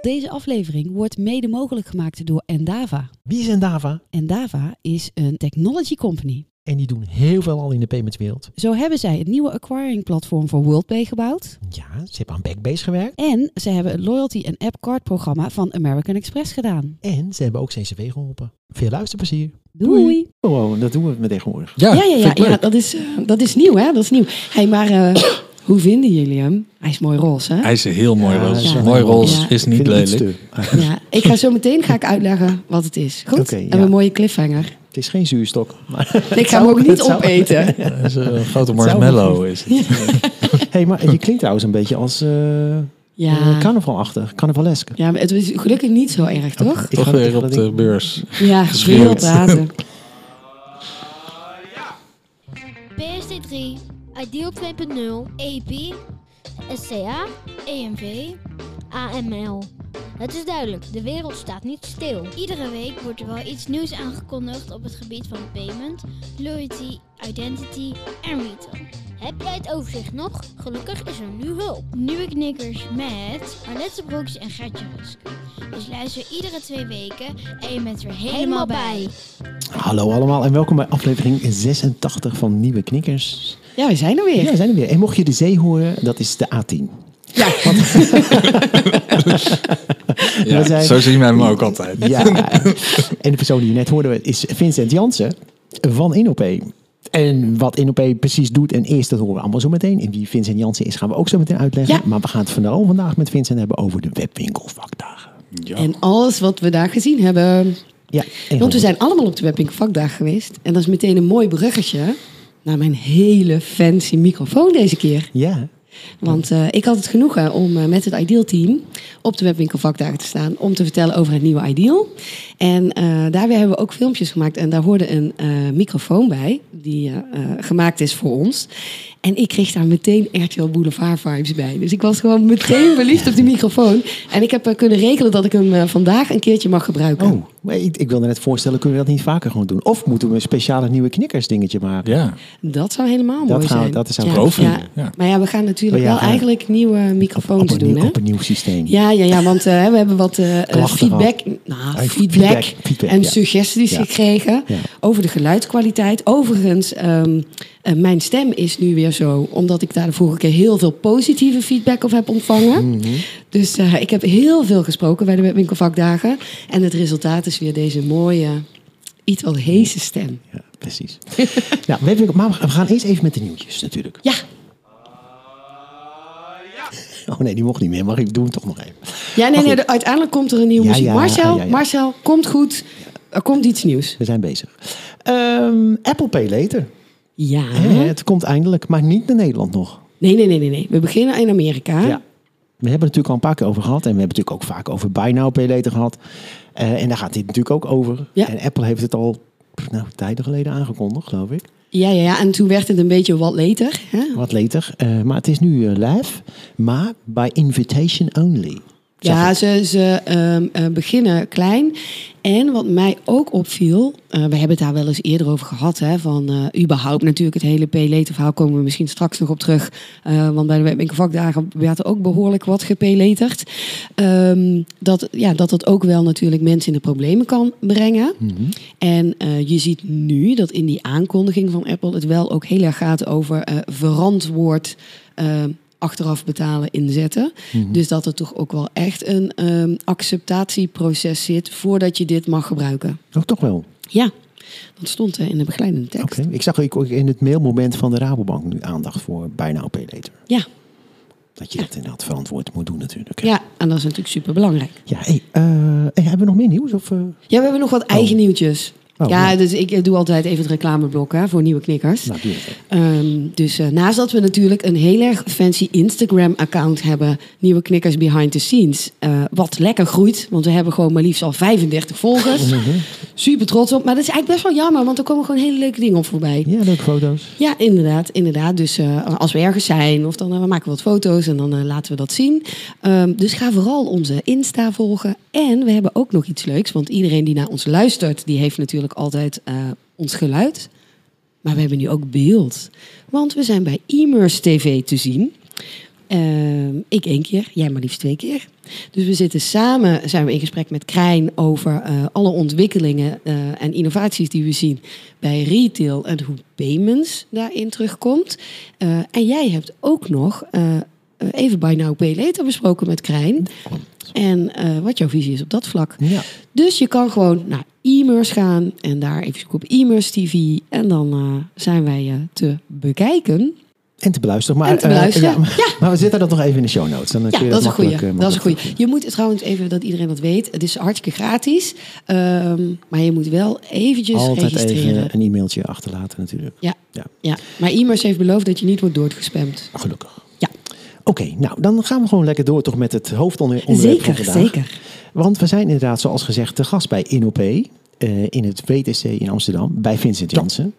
Deze aflevering wordt mede mogelijk gemaakt door Endava. Wie is Endava? Endava is een technology company. En die doen heel veel al in de paymentswereld. Zo hebben zij het nieuwe acquiring platform voor WorldPay gebouwd. Ja, ze hebben aan Backbase gewerkt. En ze hebben het loyalty en app card programma van American Express gedaan. En ze hebben ook CCW geholpen. Veel luisterplezier. Doei! Oh, dat doen we met tegenwoordig. Ja, Ja, ja, ja, ja dat, is, eh, dat is nieuw, hè? Dat is nieuw. Hey, maar eh, hoe vinden jullie hem? Hij is mooi roze, hè? Hij is heel mooi Ja, roze. ja. mooi roze Ja. is niet lelijk. Ja, ik ga zo meteen ga ik uitleggen wat het is. Goed? Oké, En ja. een mooie cliffhanger. Het is geen zuurstok. Maar Ik ga hem zou- ook niet zou- opeten. Het is een grote marshmallow. Is het. hey, maar je klinkt trouwens een beetje als eh eh, Ja. carnavalachtig, carnavalesk. ja, maar het is gelukkig niet zo erg, toch? Ik ga- weer op de beurs. Ja, veel praten. Ideal 2.0, EP, SCA, EMV, AML. Het is duidelijk, de wereld staat niet stil. Iedere week wordt er wel iets nieuws aangekondigd op het gebied van payment, loyalty, identity en retail. Heb jij het overzicht nog? Gelukkig is er nu hulp. Nieuwe knikkers met Arlette Broeks en Gertje Rusk. Dus luister iedere twee weken en je bent er helemaal bij. Hallo allemaal en welkom bij aflevering 86 van Nieuwe Knikkers. Ja, we zijn er weer. Ja, we zijn er weer. En mocht je de zee horen, dat is de A10. Ja, Ja, We zijn- Zo zien wij hem ook altijd. Ja, en de persoon die je net hoorde is Vincent Jansen van Inopay. En wat Inopay precies doet en eerst, dat horen we allemaal zo meteen. En wie Vincent Jansen is, gaan we ook zo meteen uitleggen. Ja. Maar we gaan het vooral vandaag met Vincent hebben over de webwinkelvakdagen. Ja. en alles wat we daar gezien hebben. Ja, Want we zijn allemaal op de Vakdag geweest. En dat is meteen een mooi bruggetje naar mijn hele fancy microfoon deze keer. Ja, Want eh, ik had het genoegen om eh, met het Ideal team op de Webwinkel Vakdagen te staan om te vertellen over het nieuwe Ideal. En eh, daarbij hebben we ook filmpjes gemaakt en daar hoorde een microfoon bij die gemaakt is voor ons. En ik kreeg daar meteen RTL Boulevard vibes bij. Dus ik was gewoon meteen verliefd op die microfoon. En ik heb eh, kunnen regelen dat ik hem eh, vandaag een keertje mag gebruiken. oh, maar ik, ik wilde net voorstellen, kunnen we dat niet vaker gewoon doen? Of moeten we een speciale nieuwe knikkers dingetje maken? Ja. Dat zou helemaal Dat mooi gaan zijn. dat ik ook vinden, ja. ja. Maar ja, we gaan natuurlijk Oh ja, wel ja. eigenlijk nieuwe microfoons op, een doen. nieuw, Hè? op een nieuw systeem. Ja, ja, ja, want eh, we hebben wat feedback, nou, Ah, feedback, feedback, feedback, en ja. suggesties Ja. gekregen Ja. over de geluidskwaliteit. Overigens, ehm, eh, mijn stem is nu weer zo, omdat ik daar de vorige keer heel veel positieve feedback op heb ontvangen. Mhm. Dus eh, ik heb heel veel gesproken bij de Webwinkelvakdagen. En het resultaat is weer deze mooie, iets wat heese stem. Ja, precies. nou, webwinkel, maar we gaan eerst even met de nieuwtjes natuurlijk. Ja, Oh nee, die mocht niet meer, maar ik doe hem toch nog even. ja nee, nee, uiteindelijk komt er een nieuwe Ja, muziek. ja, Marcel, ja. Marcel, komt goed. Er komt iets nieuws. We zijn bezig. Ehm, Apple Pay Later. Ja. Hè, Het komt eindelijk, maar niet naar Nederland nog. Nee, nee, nee, nee, nee. We beginnen in Amerika. Ja. We hebben het natuurlijk al een paar keer over gehad. En we hebben het natuurlijk ook vaak over Buy Now Pay Later gehad. Eh, en daar gaat dit natuurlijk ook over. Ja. En Apple heeft het al nou, tijden geleden aangekondigd, geloof ik. Ja, ja, ja. En toen werd het een beetje wat later. Hè? Wat later. Eh, maar het is nu eh, live. Maar by invitation only. Ja, ze, ze ehm, eh, beginnen klein. En wat mij ook opviel, eh, we hebben het daar wel eens eerder over gehad, hè, van eh, überhaupt natuurlijk het hele P-later verhaal komen we misschien straks nog op terug. Want bij de Webwinkelvakdagen werd er ook behoorlijk wat gepeleterd. Ehm dat, ja, dat het ook wel natuurlijk mensen in de problemen kan brengen. Mhm. En je ziet nu dat in die aankondiging van Apple het wel ook heel erg gaat over verantwoord achteraf betalen inzetten. Mhm. Dus dat er toch ook wel echt een ehm, acceptatieproces zit voordat je dit mag gebruiken. Oh, toch wel. Ja, dat stond in de begeleidende tekst. Ik zag ook in het mailmoment van de Rabobank nu aandacht voor Pay Later. Ja, Dat je dat inderdaad verantwoord moet doen natuurlijk. ja, en dat is natuurlijk super belangrijk. Ja, hey, eh, hey, hebben we nog meer nieuws? Of, eh? Ja, we hebben nog wat eigen nieuwtjes. Oh, ja, dus ik eh, doe altijd even het reclameblok hè, voor nieuwe knikkers. Nou. Ehm, dus eh, naast dat we natuurlijk een heel erg fancy Instagram-account hebben, nieuwe knikkers behind the scenes, eh, wat lekker groeit, want we hebben gewoon maar liefst al 35 volgers. Mhm. Super trots op, maar dat is eigenlijk best wel jammer, want er komen gewoon hele leuke dingen op voorbij. Ja, leuke foto's. Ja, inderdaad, inderdaad. Dus als we ergens zijn, of dan we maken we wat foto's en dan laten we dat zien. Ehm, dus ga vooral onze Insta volgen. En we hebben ook nog iets leuks, want iedereen die naar ons luistert, die heeft natuurlijk altijd eh, ons geluid. Maar we hebben nu ook beeld. Want we zijn bij Immers TV te zien. Ehm, ik één keer, jij maar liefst twee keer. Dus we zitten samen, zijn we in gesprek met Krijn over eh, alle ontwikkelingen eh, en innovaties die we zien bij retail en hoe payments daarin terugkomt. En jij hebt ook nog even bij Now Pay Later besproken met Krijn. En eh, wat jouw visie is op dat vlak. Ja. Dus je kan gewoon naar e-mers gaan en daar even zoeken op e-mers TV. En dan eh, zijn wij eh, te bekijken. En te beluisteren. Maar, En te beluisteren. ja, maar, maar we zetten dat nog even in de show notes. Dan Ja, dat is een goeie. Dat is een goeie. Je moet trouwens even dat iedereen dat weet. Het is hartstikke gratis. Ehm, maar je moet wel eventjes Altijd registreren. even een e-mailtje achterlaten natuurlijk. Ja. Ja. ja, maar e-mers heeft beloofd dat je niet wordt doorgespamd. Gelukkig. Ja. Oké, nou dan gaan we gewoon lekker door toch met het hoofdonderwerp van Zeker, vandaag. zeker. Want we zijn inderdaad, zoals gezegd, te gast bij InOP eh, in het WTC in Amsterdam bij Vincent Jansen.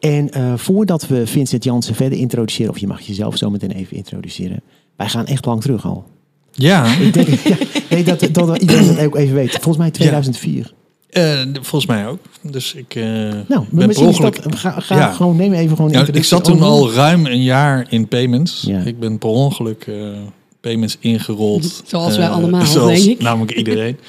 En eh, voordat we Vincent Jansen verder introduceren, of je mag jezelf zo meteen even introduceren. Wij gaan echt lang terug al. Ja, Ik denk ja, nee, dat, dat iedereen dat ook even weet. Volgens mij 2004. Eh, volgens mij ook. Dus ik eh Nou, ben per ongeluk... dat, ga, ga Ja. gewoon, neem even gewoon Ja, ik introductie zat toen over. al ruim een jaar in payments. Ja. Ik ben per ongeluk eh, payments ingerold. Zoals wij allemaal, zoals denk ik. Namelijk iedereen.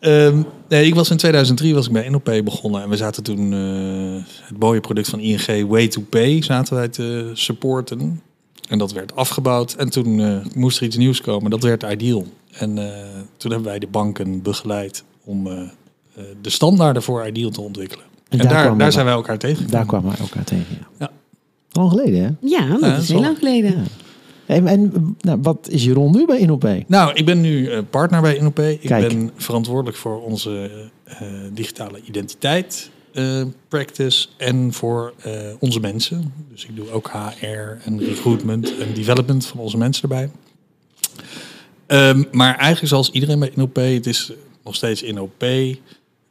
Ehm, nee, ik was in 2003 was ik bij NOP begonnen. En we zaten toen eh, het mooie product van ING, Way to Pay, zaten wij te supporten. En dat werd afgebouwd. En toen eh, moest er iets nieuws komen. Dat werd Ideal. En eh, toen hebben wij de banken begeleid om de standaarden voor Ideal te ontwikkelen. En, daar daar, zijn wij elkaar tegen. Daar kwamen wij elkaar tegen. Ja. Ja. Lang geleden, hè? Ja, dat Ja, is heel lang geleden. Ja. En, en nou, wat is je rol nu bij InOP? Nou, ik ben nu eh, partner bij INOP. Ik Kijk. ben verantwoordelijk voor onze eh, digitale identiteit eh, practice en voor eh, onze mensen. Dus ik doe ook HR en recruitment en development van onze mensen erbij. Ehm, maar eigenlijk zoals iedereen bij INOP, het is nog steeds INOP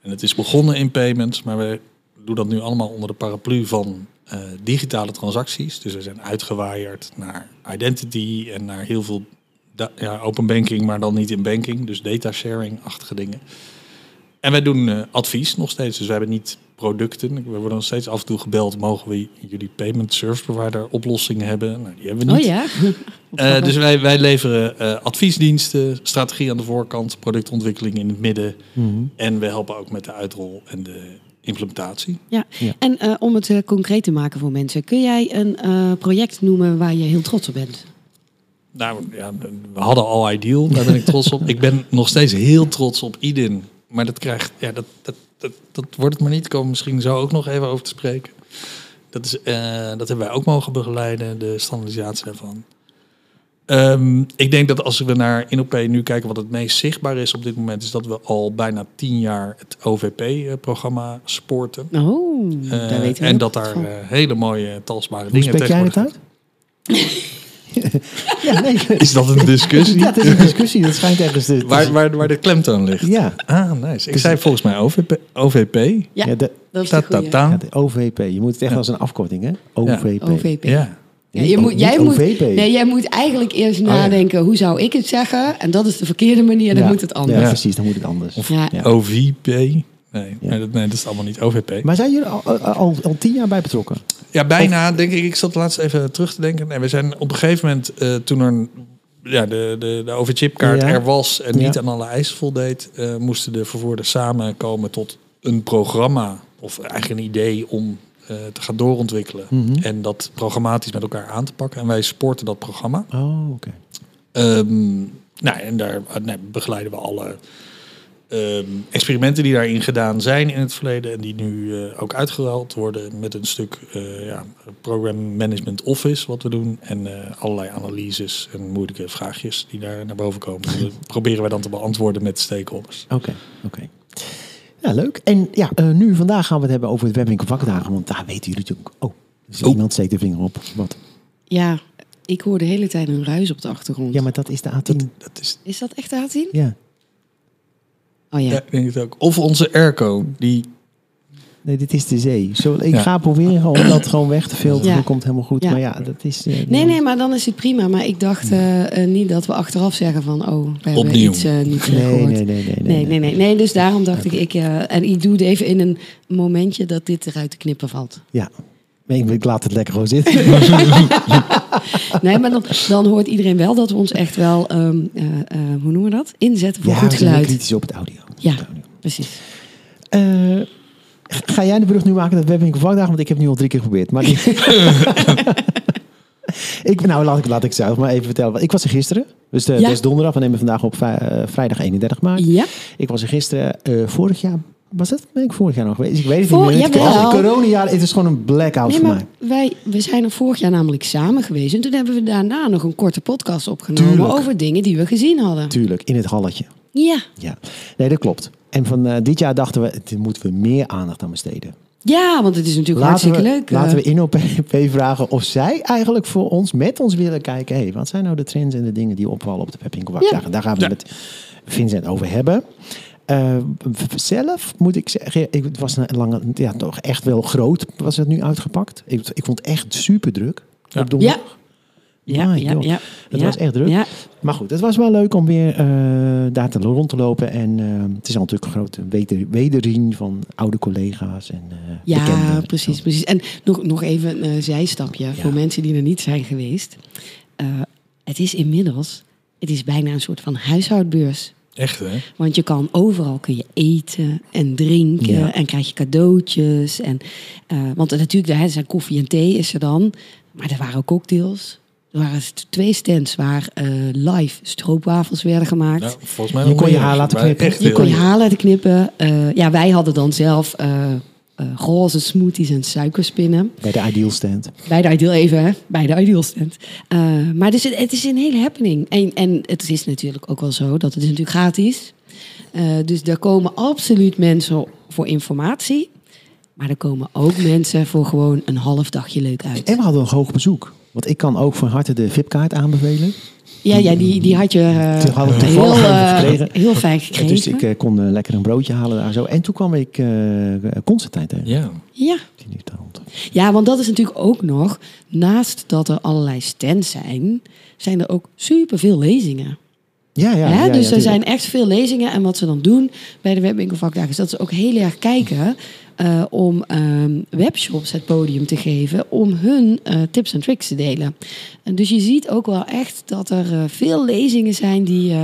en het is begonnen in payments, maar we doen dat nu allemaal onder de paraplu van eh, digitale transacties. Dus we zijn uitgewaaierd naar identity en naar heel veel ja, open banking, maar dan niet in banking. Dus data sharing-achtige dingen. En wij doen eh, advies nog steeds. Dus we hebben niet producten. We worden nog steeds af en toe gebeld. Mogen we jullie payment service provider oplossingen hebben? Nou, die hebben we Oh niet. ja. Eh, dus wij, wij leveren eh, adviesdiensten, strategie aan de voorkant, productontwikkeling in het midden. Mhm. En we helpen ook met de uitrol en de implementatie. ja. Ja. En eh, om het concreet te maken voor mensen, kun jij een eh, project noemen waar je heel trots op bent? Nou ja, we hadden al Ideal, daar ben ik trots op. Ik ben nog steeds heel trots op IDIN. Maar dat krijgt, ja, dat, dat, dat, dat wordt het maar niet. Komen misschien zo ook nog even over te spreken. Dat, is, eh, dat hebben wij ook mogen begeleiden, de standaardisatie daarvan. Ehm, ik denk dat als we naar InOP nu kijken, wat het meest zichtbaar is op dit moment, is dat we al bijna tien jaar het OVP-programma supporten. Oh, Eh, daar weten we en dat daar eh, hele mooie talsbare Hoe dingen spreek jij het uit? ja, nee. Is dat een discussie? Ja, het is een discussie. Dat schijnt ergens te... Waar, waar, waar de klemtoon ligt. Ja, Ah, nice. Ik zei volgens mij OVP. OVP. Ja, ja, de, dat is Ta, de ta, goeie. ta. ja, de OVP. Je moet het echt Ja. als een afkorting, hè? OVP. OVP. Ja. Ja, je moet, jij, moet, OVP. nee, jij moet eigenlijk eerst ja. nadenken, hoe zou ik het zeggen? En dat is de verkeerde manier, dan Ja. moet het anders. Ja, precies. Dan moet het anders. Ja. OVP. Nee, Ja. nee, dat, nee, dat is allemaal niet OVP. Maar zijn jullie al, al, al, tien jaar bij betrokken? Ja, bijna, denk ik. Ik zat laatst even terug te denken. En we zijn op een gegeven moment, eh, toen er ja, de, de, de overchipkaart Ja. er was en niet Ja. aan alle eisen voldeed, eh, moesten de vervoerders samenkomen tot een programma. Of eigenlijk een idee om eh, te gaan doorontwikkelen. Mhm. En dat programmatisch met elkaar aan te pakken. En wij supporten dat programma. Oh, oké. Ehm, nou, en daar nee, begeleiden we alle ehm, experimenten die daarin gedaan zijn in het verleden en die nu eh, ook uitgerold worden met een stuk eh, ja, Program Management Office wat we doen en eh, allerlei analyses en moeilijke vraagjes die daar naar boven komen. Dat proberen wij dan te beantwoorden met stakeholders. Oké, oké. Ja, leuk. En ja, eh, nu vandaag gaan we het hebben over het webwinkel vakdagen. Want daar weten jullie natuurlijk... Oh, dus Oh. iemand steekt de vinger op. Wat? Ja, ik hoor de hele tijd een ruis op de achtergrond. Ja, maar dat is de A10. Dat, dat is Is dat echt de A10? Ja. Oh ja. ja. ik denk het ook. Of onze airco, die Nee, dit is de zee. Zo, ik Ja. ga proberen om dat gewoon weg te filteren. Ja. Dat komt helemaal goed. Ja. Maar ja, dat is... eh, Nee, nee, maar dan is het prima. Maar ik dacht eh, eh, niet dat we achteraf zeggen van... oh, we hebben Opnieuw. iets niet eh, Nee, gehoord. nee, nee, nee, nee. Nee, nee, nee, nee. Dus daarom dacht ik, ik en ik doe het even in een momentje dat dit eruit te knippen valt. Ja. Ik, ik laat het lekker gewoon zitten. Nee, maar dan, dan hoort iedereen wel dat we ons echt wel, ehm, eh, eh, hoe noemen we dat? Inzetten voor ja, goed geluid. kritisch op het audio. Ja. Precies. Eh, ga jij de brug nu maken dat webwinkel vakdagen? Want ik heb het nu al drie keer geprobeerd. Maar ik, nou, laat ik, laat ik zelf maar even vertellen. Ik was er gisteren. Dus de, Ja. het is donderdag. We nemen vandaag op eh, vrijdag 31 maart. Ja, Ik was er gisteren eh, vorig jaar. Was het? Ben ik vorig jaar nog geweest? Ik weet het niet meer. Het jawel. coronajaar, het is gewoon een blackout nee, voor mij. wij, we zijn er vorig jaar namelijk samen geweest. En toen hebben we daarna nog een korte podcast opgenomen Tuurlijk. over dingen die we gezien hadden. Tuurlijk, in het halletje. Ja, Ja, nee, dat klopt. En van eh, dit jaar dachten we, dit moeten we meer aandacht aan besteden. ja want het is natuurlijk Laten we, hartstikke leuk. eh. laten we in op vragen of zij eigenlijk voor ons, met ons willen kijken. Hey, wat zijn nou de trends en de dingen die opvallen op de Pepinkelwakdagen? Ja. Daar gaan we Ja. met Vincent over hebben. Eh, zelf moet ik zeggen, ik, het was een lange, ja, toch echt wel groot was het nu uitgepakt. Ik, ik vond het echt super druk Ja. op donderdag. ja, Ja, God. ja. Het ja, was echt druk. Ja, Maar goed, het was wel leuk om weer eh, daar te rond te lopen. En eh, het is al natuurlijk een grote weder, wederzien van oude collega's en eh ja bekenden. precies, precies. En nog, nog even een eh, zijstapje voor mensen die er niet zijn geweest. Eh, het is inmiddels, het is bijna een soort van huishoudbeurs. Echt, hè? Want je kan overal kun je eten en drinken Ja. en krijg je cadeautjes. En, eh, want natuurlijk, er zijn koffie en thee is er dan. Maar er waren ook cocktails. Er waren twee stands waar eh, live stroopwafels werden gemaakt. Nou, volgens mij Je kon je haar laten knippen. Echt Je heel kon je haar laten knippen. Eh, ja, wij hadden dan zelf eh, eh, roze smoothies en suikerspinnen. Bij de Ideal Stand. Bij de Ideal even, hè? Bij de Ideal stand. Eh, maar dus het, het is een hele happening. En, en het is natuurlijk ook wel zo dat het is natuurlijk gratis. Eh, dus daar komen absoluut mensen voor informatie. Maar er komen ook mensen voor gewoon een half dagje leuk uit. En we hadden nog hoog bezoek. Want ik kan ook van harte de VIP-kaart aanbevelen. Ja, ja die, die had je Die hadden we heel, eh, gekregen. heel fijn gekregen. Dus ik eh, kon lekker een broodje halen daar zo. En toen kwam ik eh Constantijn tegen. Ja. ja. Die ja, want dat is natuurlijk ook nog... Naast dat er allerlei stands zijn... zijn er ook superveel lezingen. Ja, ja. Ja, ja, dus er zijn echt veel lezingen. En wat ze dan doen bij de webwinkelvakdagen... is dat ze ook heel erg kijken... eh, om ehm, webshops het podium te geven... om hun eh, tips en tricks te delen. En dus je ziet ook wel echt dat er eh, veel lezingen zijn... die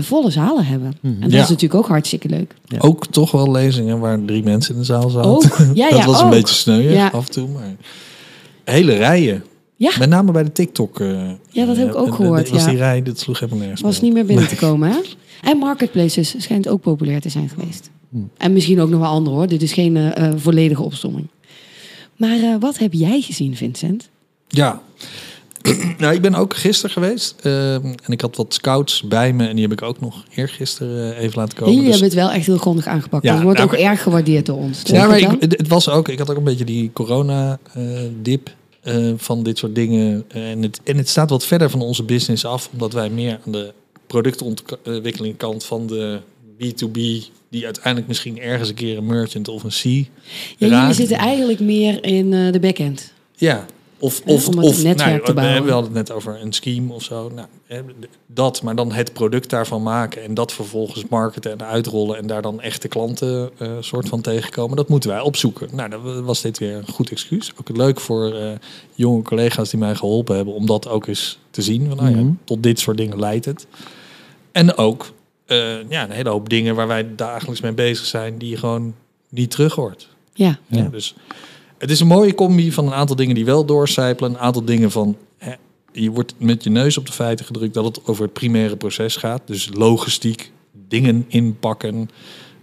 volle zalen hebben. En dat Ja. is natuurlijk ook hartstikke leuk. Ja. Ook toch wel lezingen waar drie mensen in de zaal zaten. Ook. Ja, dat was een ook. beetje sneu af en toe. Maar hele rijen. Ja. Met name bij de TikTok. eh, Ja, dat heb ik ook eh, gehoord, Was ja. die rij, dat sloeg helemaal nergens was niet meer binnen te komen, hè? En marketplaces schijnt ook populair te zijn geweest. En misschien ook nog wel andere, hoor. Dit is geen eh, eh, volledige opstomming. Maar eh, wat heb jij gezien, Vincent? Ja. nou, ik ben ook gisteren geweest. ehm, en ik had wat scouts bij me. En die heb ik ook nog eergisteren even laten komen. Jullie Dus- hebben het wel echt heel grondig aangepakt. Ja, dat wordt nou, ook erg gewaardeerd door ons. Ja, maar ik, het was ook, ik had ook een beetje die corona-dip van dit soort dingen. En het, en het staat wat verder van onze business af, omdat wij meer aan de productontwikkeling kant van de B2B, die uiteindelijk misschien ergens een keer een merchant of een C. ja, jullie zitten eigenlijk meer in eh, de backend. Ja, of, Hè, of, om het of netwerk nou, te we- bouwen. We hadden het net over een scheme of zo. Nou, dat, maar dan het product daarvan maken en dat vervolgens marketen en uitrollen en daar dan echte klanten eh, soort van tegenkomen. Dat moeten wij opzoeken. Nou, dan was dit weer een goed excuus. Ook leuk voor eh, jonge collega's die mij geholpen hebben om dat ook eens te zien. Van, nou ja, Mhm. tot dit soort dingen leidt het. En ook eh, ja, een hele hoop dingen waar wij dagelijks mee bezig zijn die je gewoon niet terug hoort. Ja, Ja. Dus het is een mooie combi van een aantal dingen die wel doorcijpelen. Een aantal dingen van... Hè, je wordt met je neus op de feiten gedrukt dat het over het primaire proces gaat. Dus logistiek, dingen inpakken.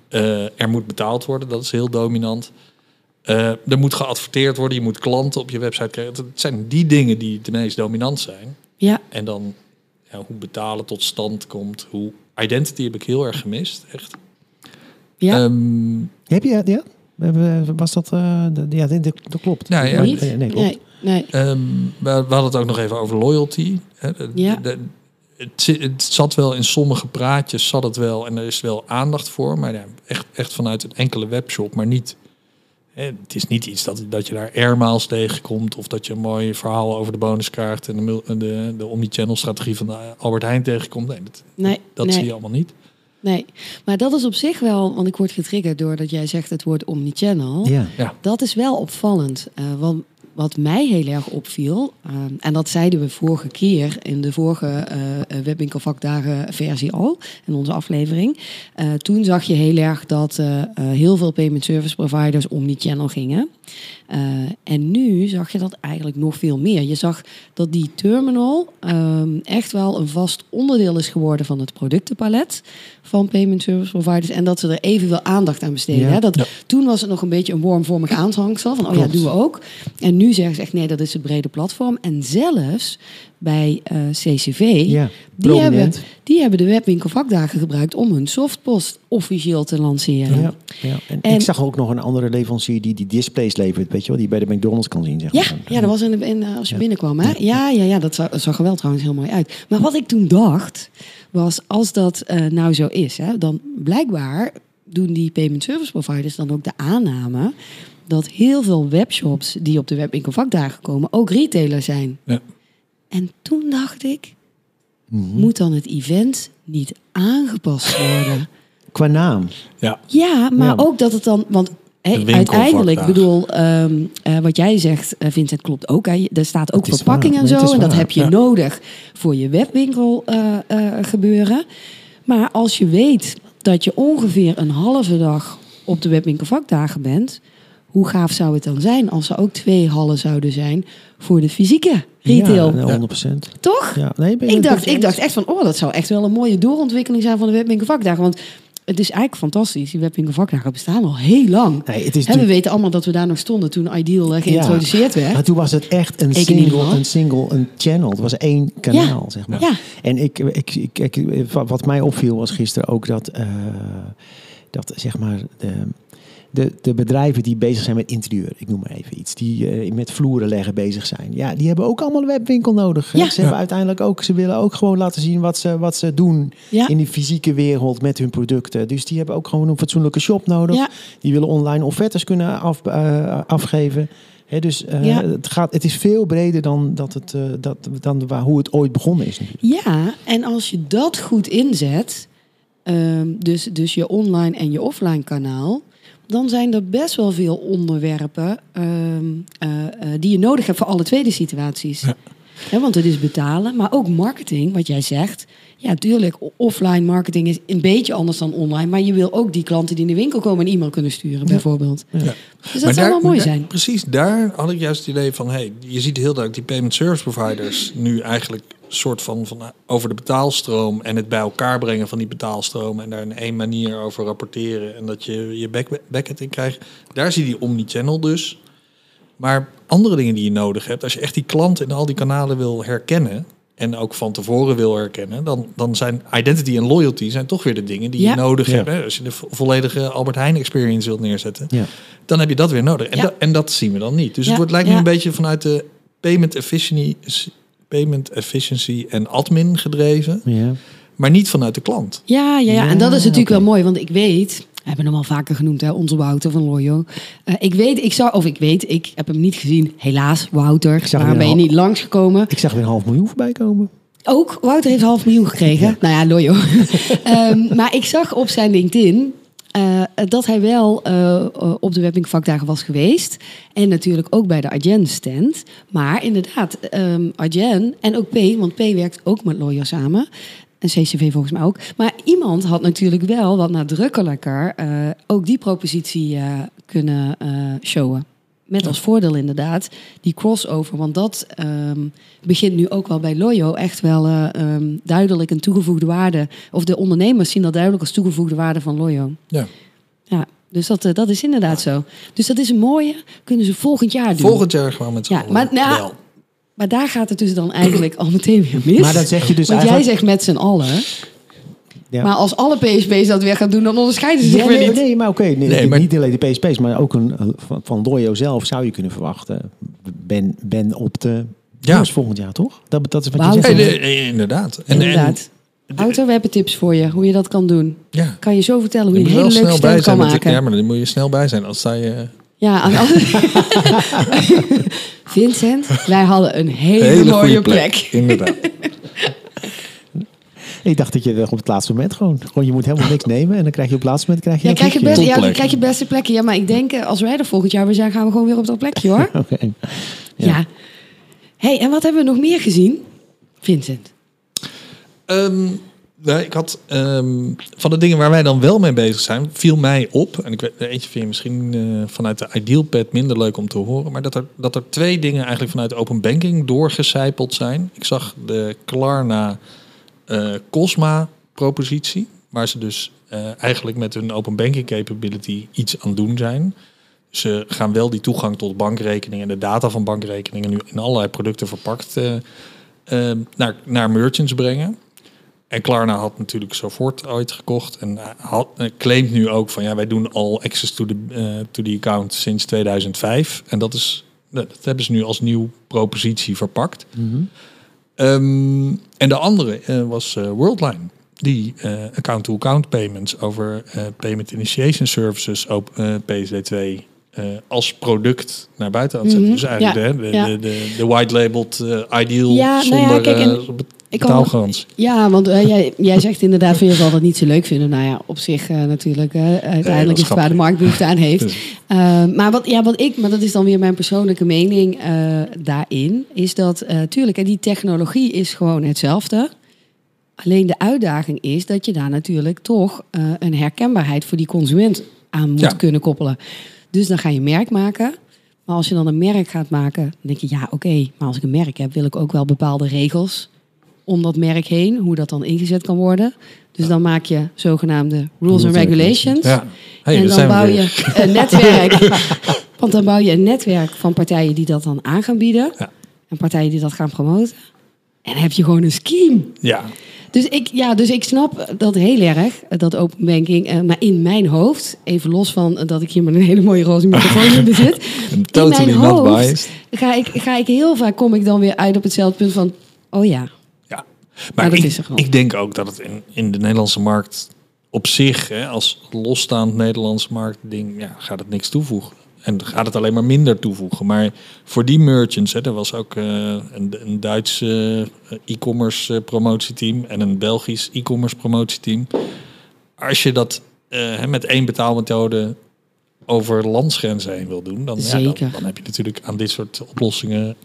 eh, er moet betaald worden, dat is heel dominant. Eh, er moet geadverteerd worden, je moet klanten op je website krijgen. Het zijn die dingen die het meest dominant zijn. ja. En dan ja, hoe betalen tot stand komt. Hoe identity heb ik heel erg gemist, echt. ja. Ehm, Heb je, ja? Eh, Was dat, eh, de- ja, dat, dat klopt. Nou ja, Maar- niet? nee, nee, klopt. nee, nee. Ehm, we, we hadden het ook nog even over loyalty. Hè, de- Ja. de- het, het zat wel in sommige praatjes, zat het wel en er is wel aandacht voor, maar ja, echt, echt vanuit een enkele webshop, maar niet. Het is niet iets dat, dat je daar airmiles tegenkomt of dat je een mooi verhaal over de bonuskaart en de, de, de omnichannel strategie van de Albert Heijn tegenkomt. Nee, dat, Nee, dat nee. zie je allemaal niet. Nee, maar dat is op zich wel, want ik word getriggerd doordat jij zegt het woord omnichannel. Ja. Ja. Dat is wel opvallend. eh, want wat mij heel erg opviel, ehm, en dat zeiden we vorige keer in de vorige eh, webwinkelvakdagen versie al, in onze aflevering. Eh, toen zag je heel erg dat heel veel payment service providers omnichannel gingen. Eh, en nu zag je dat eigenlijk nog veel meer. Je zag dat die terminal ehm, echt wel een vast onderdeel is geworden van het productenpalet van payment service providers. En dat ze er evenveel aandacht aan besteden. Ja. Hè? Dat, Ja. Toen was het nog een beetje een wormvormig aanhangsel. Van, oh ja, Klopt. doen we ook. En nu zeggen ze echt, nee, dat is het brede platform. En zelfs bij eh, CCV, Ja, die, hebben, die hebben de webwinkelvakdagen gebruikt om hun softpost officieel te lanceren. Ja, ja. En, En- ik zag ook nog een andere leverancier die die displays levert, weet je wel, die bij de McDonald's kan zien, zeg Ja, maar. ja, dat was in, in, eh, als je Ja. binnenkwam. Hè? Ja, ja, ja, dat zag, dat zag er wel trouwens heel mooi uit. Maar wat ik toen dacht, was als dat eh, nou zo is, hè, dan blijkbaar doen die payment service providers dan ook de aanname dat heel veel webshops die op de webwinkelvakdagen komen ook retailer zijn. Ja. En toen dacht ik, Mhm. moet dan het event niet aangepast worden? Qua naam. Ja, Ja, maar Ja. ook dat het dan. Want uiteindelijk, bedoel, ehm, eh, wat jij zegt, eh, Vincent, klopt ook. Hè. Er staat ook verpakking waar. en zo. En dat waar. heb je Ja. nodig voor je webwinkel eh, eh, gebeuren. Maar als je weet dat je ongeveer een halve dag op de webwinkelvakdagen bent. Hoe gaaf zou het dan zijn als er ook twee hallen zouden zijn voor de fysieke retail? Ja, 100%. Toch? Ja, nee, ben je Ik dacht, ik dacht echt van, oh, dat zou echt wel een mooie doorontwikkeling zijn van de webwinkelvakdagen. Want het is eigenlijk fantastisch. Die webwinkelvakdagen bestaan al heel lang. Nee, het is we weten allemaal dat we daar nog stonden toen Ideal eh, geïntroduceerd werd. Maar toen was het echt een Ik single, een single, een channel. Het was één kanaal, zeg maar. Ja, En ik, ik, ik, ik- wat mij opviel was gisteren ook dat, eh, dat zeg maar, de, de, de bedrijven die bezig zijn met interieur, ik noem maar even iets, die eh, met vloeren leggen bezig zijn. Ja, die hebben ook allemaal een webwinkel nodig. hè. Ja. Ze hebben uiteindelijk ook, ze willen ook gewoon laten zien wat ze, wat ze doen ja. in die fysieke wereld met hun producten. Dus die hebben ook gewoon een fatsoenlijke shop nodig. Ja. Die willen online offertes kunnen af, eh, afgeven. Hè, dus eh, Ja. het, gaat, het is veel breder dan, dat het, eh, dat, dan waar, hoe het ooit begonnen is. Natuurlijk. ja, en als je dat goed inzet, ehm, dus, dus je online en je offline kanaal, dan zijn er best wel veel onderwerpen ehm, eh, eh, die je nodig hebt voor alle tweede situaties. Ja. Want het is betalen, maar ook marketing, wat jij zegt. Ja, tuurlijk, offline marketing is een beetje anders dan online. Maar je wil ook die klanten die in de winkel komen een e-mail kunnen sturen, bijvoorbeeld. Ja. Dus dat zou wel mooi daar- zijn. Precies daar had ik juist het idee van... Hey, je ziet heel duidelijk die payment service providers... nu eigenlijk soort van, van eh, over de betaalstroom... en het bij elkaar brengen van die betaalstroom... en daar in één manier over rapporteren... en dat je je back, backend in krijgt. Daar zie je die omnichannel dus. Maar andere dingen die je nodig hebt... als je echt die klant in al die kanalen wil herkennen... en ook van tevoren wil herkennen... dan, dan zijn identity en loyalty zijn toch weer de dingen die Ja. je nodig Ja. hebt. Hè? Als je de vo- volledige Albert Heijn experience wilt neerzetten Ja. dan heb je dat weer nodig. En, en dat zien we dan niet. Dus Ja, het wordt, lijkt me ja. een beetje vanuit de payment efficiency, payment efficiency en admin gedreven, Ja. maar niet vanuit de klant. Ja, ja, ja. En dat is natuurlijk wel mooi, want ik weet, we hebben hem al vaker genoemd, hè, onze Wouter van Loyo. Eh, ik weet, ik zou, of ik weet, ik heb hem niet gezien. Helaas, Wouter, waarom ben je niet langsgekomen? Ik zag weer een half miljoen voorbij komen. Ook, Wouter heeft half miljoen gekregen. Nou ja, Loyo. Ehm, maar ik zag op zijn LinkedIn eh, dat hij wel eh, eh, op de webwinkelvakdagen was geweest. En natuurlijk ook bij de Argen stand. Maar inderdaad, Argen en ook P, want P werkt ook met Loyo samen. En CCV volgens mij ook. Maar iemand had natuurlijk wel wat nadrukkelijker ook die propositie kunnen showen. Met als voordeel inderdaad die crossover. Want dat ehm, begint nu ook wel bij Loyo echt wel eh, ehm, duidelijk een toegevoegde waarde. Of de ondernemers zien dat duidelijk als toegevoegde waarde van Loyo. Ja. Ja, dus dat, eh, dat is inderdaad zo. Dus dat is een mooie. Kunnen ze volgend jaar doen. Volgend jaar gewoon met z'n Ja, allen maar nou, wel. Maar daar gaat het dus dan eigenlijk al meteen weer mis. Maar dan zeg je dus Want eigenlijk... jij zegt met z'n allen. Ja. Maar als alle PSP's dat weer gaan doen, dan onderscheiden ze zich Ja, weer nee, niet. nee, maar oké. nee, Nee, maar- Niet alleen de PSP's, maar ook een, eh, van, van Loyo zelf zou je kunnen verwachten. Ben, ben op de Ja. beurs volgend jaar, toch? Dat, dat is wat je zegt. Inderdaad. En, Inderdaad. Wouter, we hebben tips voor je, hoe je dat kan doen. En, ja. Kan je zo vertellen hoe Je je een hele leuke snel bij stand kan maken. Ja, maar dan moet je snel bij zijn. Als sta je Ja, aan Vincent, wij hadden een hele, hele mooie plek. plek. Inderdaad. Ik dacht dat je er op het laatste moment gewoon... gewoon je moet helemaal niks nemen en dan krijg je op het laatste moment... Krijg je Ja, krijg je, best, ja, dan krijg je beste plekje. Ja, maar ik denk, eh, als wij er volgend jaar weer zijn, gaan we gewoon weer op dat plekje hoor. Oké. Ja. hey, en wat hebben we nog meer gezien? Vincent. Ehm, nou, ik had ehm, van de dingen waar wij dan wel mee bezig zijn, viel mij op. En ik weet, eentje vind je misschien eh, vanuit de Idealpad minder leuk om te horen. Maar dat er, dat er twee dingen eigenlijk vanuit open banking doorgecijpeld zijn. Ik zag de Klarna eh, Cosma propositie. Waar ze dus eh, eigenlijk met hun open banking capability iets aan doen zijn. Ze gaan wel die toegang tot bankrekeningen en de data van bankrekeningen nu in allerlei producten verpakt eh, naar, naar merchants brengen. En Klarna had natuurlijk Sofort ooit gekocht en had, claimt nu ook van ja, wij doen al access to the, to the account sinds 2005. En dat, is, dat hebben ze nu als nieuw propositie verpakt. Ehm, en de andere eh, was eh, Worldline. Die eh, account-to-account payments over Payment Initiation Services, op eh, PSD2, eh, als product naar buiten aan. Mhm, Dus eigenlijk ja, de, de, ja. de, de, de white-labeled eh, ideal Ja, nou zonder ja, kijk, en eh, bet- ik. Ja, want eh, jij, jij zegt inderdaad van je zal dat niet zo leuk vinden. Nou ja, op zich eh, natuurlijk. uiteindelijk is het waar de markt behoefte aan heeft. Dus- Eh, maar, wat, ja, wat ik, maar dat is dan weer mijn persoonlijke mening daarin. Is dat, eh tuurlijk, hè, die technologie is gewoon hetzelfde. Alleen de uitdaging is dat je daar natuurlijk toch een herkenbaarheid voor die consument aan moet Ja. kunnen koppelen. Dus dan ga je merk maken. Maar als je dan een merk gaat maken, dan denk je ja, oké, maar als ik een merk heb, wil ik ook wel bepaalde regels om dat merk heen, hoe dat dan ingezet kan worden. Dus dan maak je zogenaamde rules and regulations. Ja. Hey, en dan bouw je een netwerk. Want dan bouw je een netwerk van partijen die dat dan aan gaan bieden. Ja. En partijen die dat gaan promoten. En dan heb je gewoon een scheme. Ja, Dus ik, ja, dus ik snap dat heel erg, dat open banking. eh, maar in mijn hoofd, even los van dat ik hier met een hele mooie roze microfoon in bezit. totally in mijn hoofd. Ga ik, ga ik heel vaak, kom ik dan weer uit op hetzelfde punt van... Oh Ja, Maar dat ik, is er gewoon. ik denk ook dat het in, in de Nederlandse markt op zich, hè, als losstaand Nederlandse markt ding, ja, gaat het niks toevoegen. En gaat het alleen maar minder toevoegen. Maar voor die merchants, hè, er was ook eh, een, een Duits eh, e-commerce eh, promotieteam en een Belgisch e-commerce promotieteam. Als je dat met één betaalmethode over landsgrenzen heen wil doen, dan, ja, dan, heb je natuurlijk aan dit soort oplossingen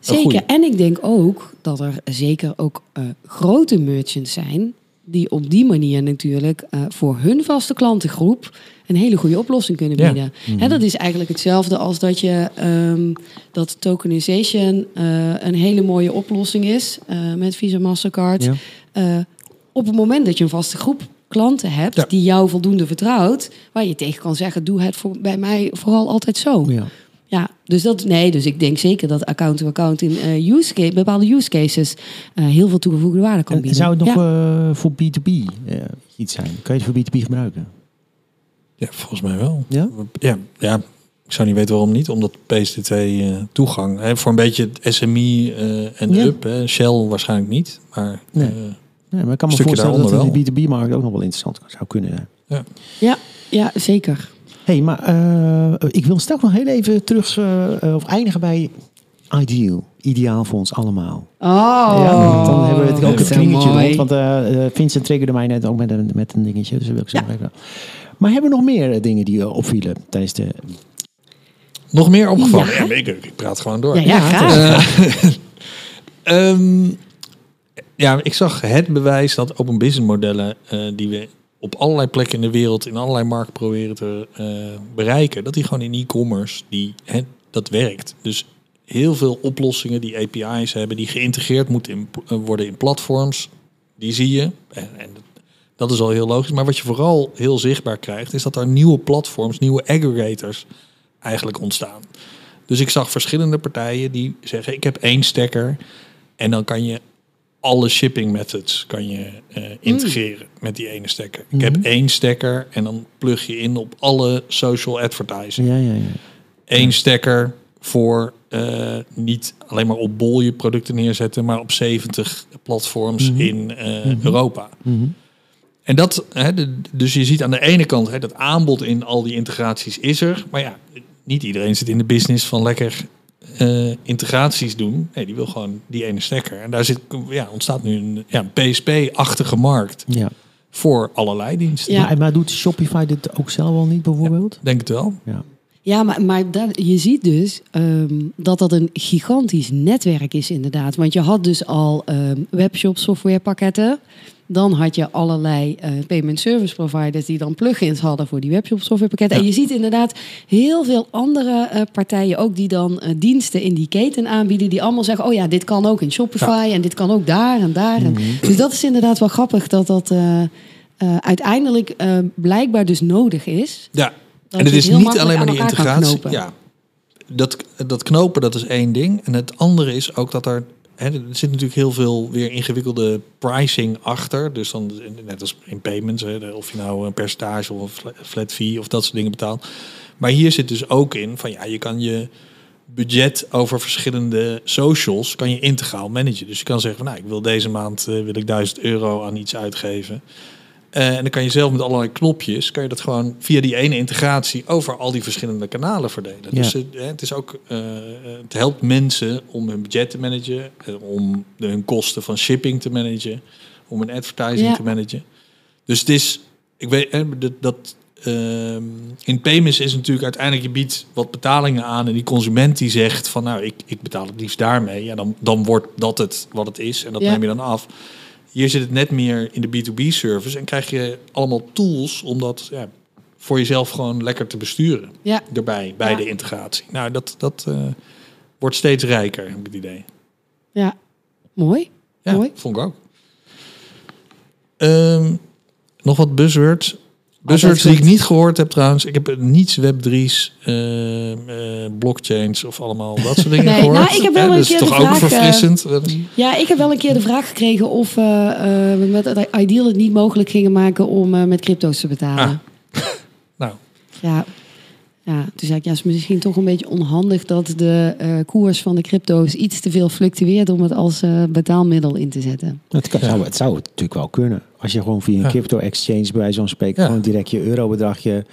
zeker. goeie. En ik denk ook dat er zeker ook eh, grote merchants zijn... die op die manier natuurlijk eh, voor hun vaste klantengroep... een hele goede oplossing kunnen Ja. bieden. Hè, dat is eigenlijk hetzelfde als dat je ehm, dat tokenization eh, een hele mooie oplossing is met Visa Mastercard. Ja. Op het moment dat je een vaste groep klanten hebt Ja. die jou voldoende vertrouwt, waar je tegen kan zeggen: doe het voor, bij mij vooral altijd zo. Ja. Ja. dus dat nee, dus ik denk zeker dat account-to-account in eh, use case, bepaalde use cases eh, heel veel toegevoegde waarde kan En bieden. zou het nog Ja. eh, voor B2B eh, iets zijn? Kan je het voor B2B gebruiken? Ja, volgens mij wel. Ja? Ja, ja. Ik zou niet weten waarom niet, omdat PSD2 eh, toegang. Hè, voor een beetje het SME eh, en Ja. up. Hè. Shell waarschijnlijk niet. Maar Nee. eh, Nee, maar ik kan me voorstellen dat daaronder de B2B-markt ook nog wel interessant zou kunnen zijn. ja, ja, zeker. Hey, maar eh, ik wil straks nog heel even terug eh, eh, of eindigen bij Ideal. Ideaal voor ons allemaal. Oh, Ja, dan hebben we het ook kringetje mooi. rond. Want eh, Vincent triggerde mij net ook met een, met een dingetje. Dus dat wil ik zo Ja. even. Maar hebben we nog meer dingen die opvielen tijdens de... nog meer opgevallen. Ja. Ik, ik praat gewoon door. Ja, ja, graag. Ehm, ja, ik zag het bewijs dat open business modellen eh, die we op allerlei plekken in de wereld, in allerlei markten proberen te eh, bereiken, dat die gewoon in e-commerce, die, dat werkt. Dus heel veel oplossingen die API's hebben, die geïntegreerd moeten eh, worden in platforms, die zie je. En, en dat is al heel logisch. Maar wat je vooral heel zichtbaar krijgt, is dat er nieuwe platforms, nieuwe aggregators eigenlijk ontstaan. Dus ik zag verschillende partijen die zeggen: ik heb één stekker en dan kan je alle shipping methods kan je eh, integreren met die ene stekker. Ik heb één stekker en dan plug je in op alle social advertising. Ja, ja, ja. Eén stekker voor eh, niet alleen maar op bol je producten neerzetten, maar op 70 platforms in eh, Europa. En dat, hè, de- dus je ziet aan de ene kant, hè, dat aanbod in al die integraties is er. Maar ja, niet iedereen zit in de business van lekker eh, integraties doen. Nee, die wil gewoon die ene stekker. En daar zit, ja, ontstaat nu een, ja, PSP-achtige markt ja. voor allerlei diensten. Ja. Maar, maar doet Shopify dit ook zelf al niet bijvoorbeeld? Denk het wel. Ja. Ja, maar, maar dat, je ziet dus ehm, dat dat een gigantisch netwerk is inderdaad. Want je had dus al ehm, webshop softwarepakketten. Dan had je allerlei eh, payment service providers die dan plugins hadden voor die webshop softwarepakketten. En je ziet inderdaad heel veel andere eh, partijen ook die dan eh, diensten in die keten aanbieden. Die allemaal zeggen, oh ja, dit kan ook in Shopify en dit kan ook daar en daar. En, dus dat is inderdaad wel grappig dat dat uiteindelijk blijkbaar dus nodig is. Ja, en het is niet alleen maar die integratie. Ja, dat, dat knopen, dat is één ding. En het andere is ook dat er... Hè, er zit natuurlijk heel veel weer ingewikkelde pricing achter. Dus dan, net als in payments, hè, of je nou een percentage of een fla- flat fee of dat soort dingen betaalt. Maar hier zit dus ook in van ja, je kan je budget over verschillende socials kan je integraal managen. Dus je kan zeggen van nou, ik wil deze maand eh, wil ik 1000 euro aan iets uitgeven. Eh, en dan kan je zelf met allerlei knopjes, kan je dat gewoon via die ene integratie over al die verschillende kanalen verdelen. Ja. Dus het, is ook, eh, het helpt mensen om hun budget te managen, eh, om de- hun kosten van shipping te managen, om hun advertising Ja. te managen. Dus het is, ik weet, dat, dat ehm, in payments is natuurlijk uiteindelijk je biedt wat betalingen aan en die consument die zegt van nou ik, ik betaal het liefst daarmee, ja dan, dan wordt dat het wat het is en dat Ja. neem je dan af. Hier zit het net meer in de B2B service en krijg je allemaal tools om dat ja, voor jezelf gewoon lekker te besturen Ja, erbij bij Ja. de integratie. Nou dat, dat eh, wordt steeds rijker, heb ik het idee. ja. mooi. Ja, Mooi. vond ik ook. Ehm, nog wat buzzwords. Buzzwords die ik niet gehoord heb trouwens. Ik heb niets Web3's, ehm, eh, blockchains of allemaal dat soort dingen Nee, gehoord. nou, ik heb wel een dat is keer toch de ook vraag, eh, verfrissend. Ja, ik heb wel een keer de vraag gekregen of eh, eh, we met het Ideal het niet mogelijk gingen maken om eh, met crypto's te betalen. nou, Ja. Ja, toen zei ik, ja, het is misschien toch een beetje onhandig dat de eh, koers van de crypto's iets te veel fluctueert om het als eh, betaalmiddel in te zetten. Het, kan, zou, het zou het natuurlijk wel kunnen. Als je gewoon via een Ja. crypto exchange bij wijze van spreken Ja. gewoon direct je eurobedragje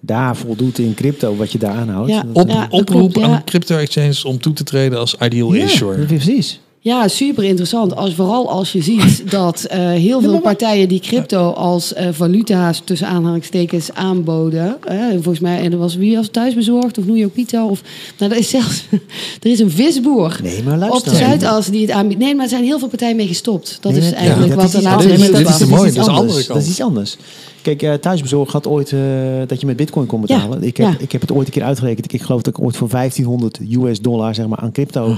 daar voldoet in crypto wat je daar aanhoudt. Ja. Op, Ja, oproep klopt, ja. aan crypto exchanges om toe te treden als ideal Ja, issuer. precies. Ja, super interessant. Als, vooral als je ziet dat eh, heel veel partijen die crypto als eh, valuta's tussen aanhalingstekens aanboden. Volgens mij, en er was wie was thuisbezorgd of New York Pizza of. Nou, er is zelfs er is een visboer. Nee, maar Op luister. de Zuidas die het aanbiedt. Nee, maar er zijn heel veel partijen mee gestopt. Dat Nee, is eigenlijk dat wat er laatst dit is- het is mooi. dat is de anders. Dat is iets anders. Kijk, eh, thuisbezorg had ooit eh, dat je met bitcoin kon Ja, betalen. Ik, heb, ja. ik heb het ooit een keer uitgerekend. Ik geloof dat ik ooit voor 1500 US dollar zeg maar, aan crypto...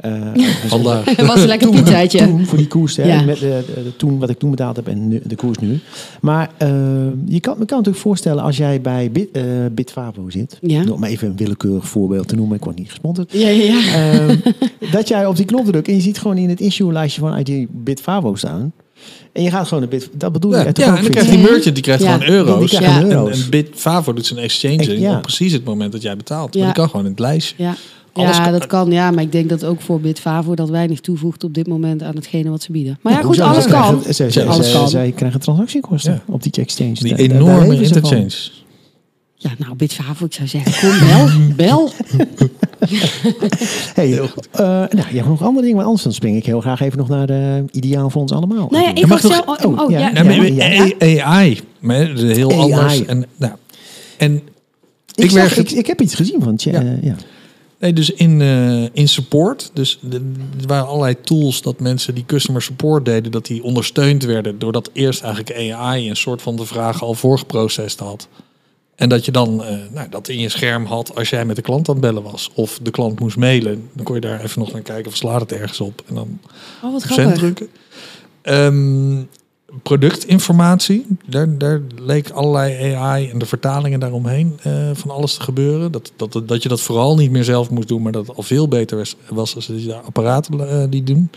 eh, Vandaag. Het was een lekker pizzaatje. toen voor die koers, hè, Ja. met de, de- de- toen, wat ik toen betaald heb en nu, de koers nu. Maar eh, je kan me kan natuurlijk voorstellen als jij bij Bit, eh, Bitfavo zit, Ja. om maar even een willekeurig voorbeeld te noemen, ik word niet gesponsord, Ja, ja, ja. Ehm, dat jij op die knop drukt en je ziet gewoon in het issue-lijstje van ID Bitfavo staan. En je gaat gewoon naar Bit, dat bedoel je. ja, en dan krijgt die merchant die krijgt Ja, gewoon euro's. die krijgt Ja. En, Bitfavo doet zijn exchange Ja. op precies het moment dat jij betaalt. Ja. Maar die kan gewoon in het lijstje. Ja. Alles ja, kan- dat kan. Ja, maar ik denk dat ook voor Bitfavo dat weinig toevoegt op dit moment aan hetgene wat ze bieden. Maar ja, goed, alles kan. krijgen- Zij, zij, Alles kan. zij krijgen transactiekosten Ja. op die exchange. Die Daar- daar- daar enorme van. interchange. Ja, nou, Bitfavo, ik zou zeggen, kom, bel, bel. Hey, eh, nou, je hebt nog andere dingen, maar anders dan spring ik heel graag even nog naar de ideaal voor ons allemaal. Nou ja, ik mag nog-. Oh, oh, ja. ja. Ja, maar ja. A- AI, maar heel AI. anders. En, nou, en ik, ik zag- ik, ik heb iets gezien van Tje- Ja. eh, ja. Nee, dus in, eh, in support, dus de- er waren allerlei tools dat mensen die customer support deden, dat die ondersteund werden doordat eerst eigenlijk AI een soort van de vragen al voorgeprocessed had. En dat je dan eh, nou, dat in je scherm had als jij met de klant aan het bellen was. Of de klant moest mailen. Dan kon je daar even nog naar kijken of slaat het ergens op. En dan Oh, wat grappig. drukken. Ehm, productinformatie, daar, daar leek allerlei AI en de vertalingen daaromheen eh, van alles te gebeuren. Dat, dat, dat je dat vooral niet meer zelf moest doen, maar dat het al veel beter was, was als je daar apparaten eh, die doen.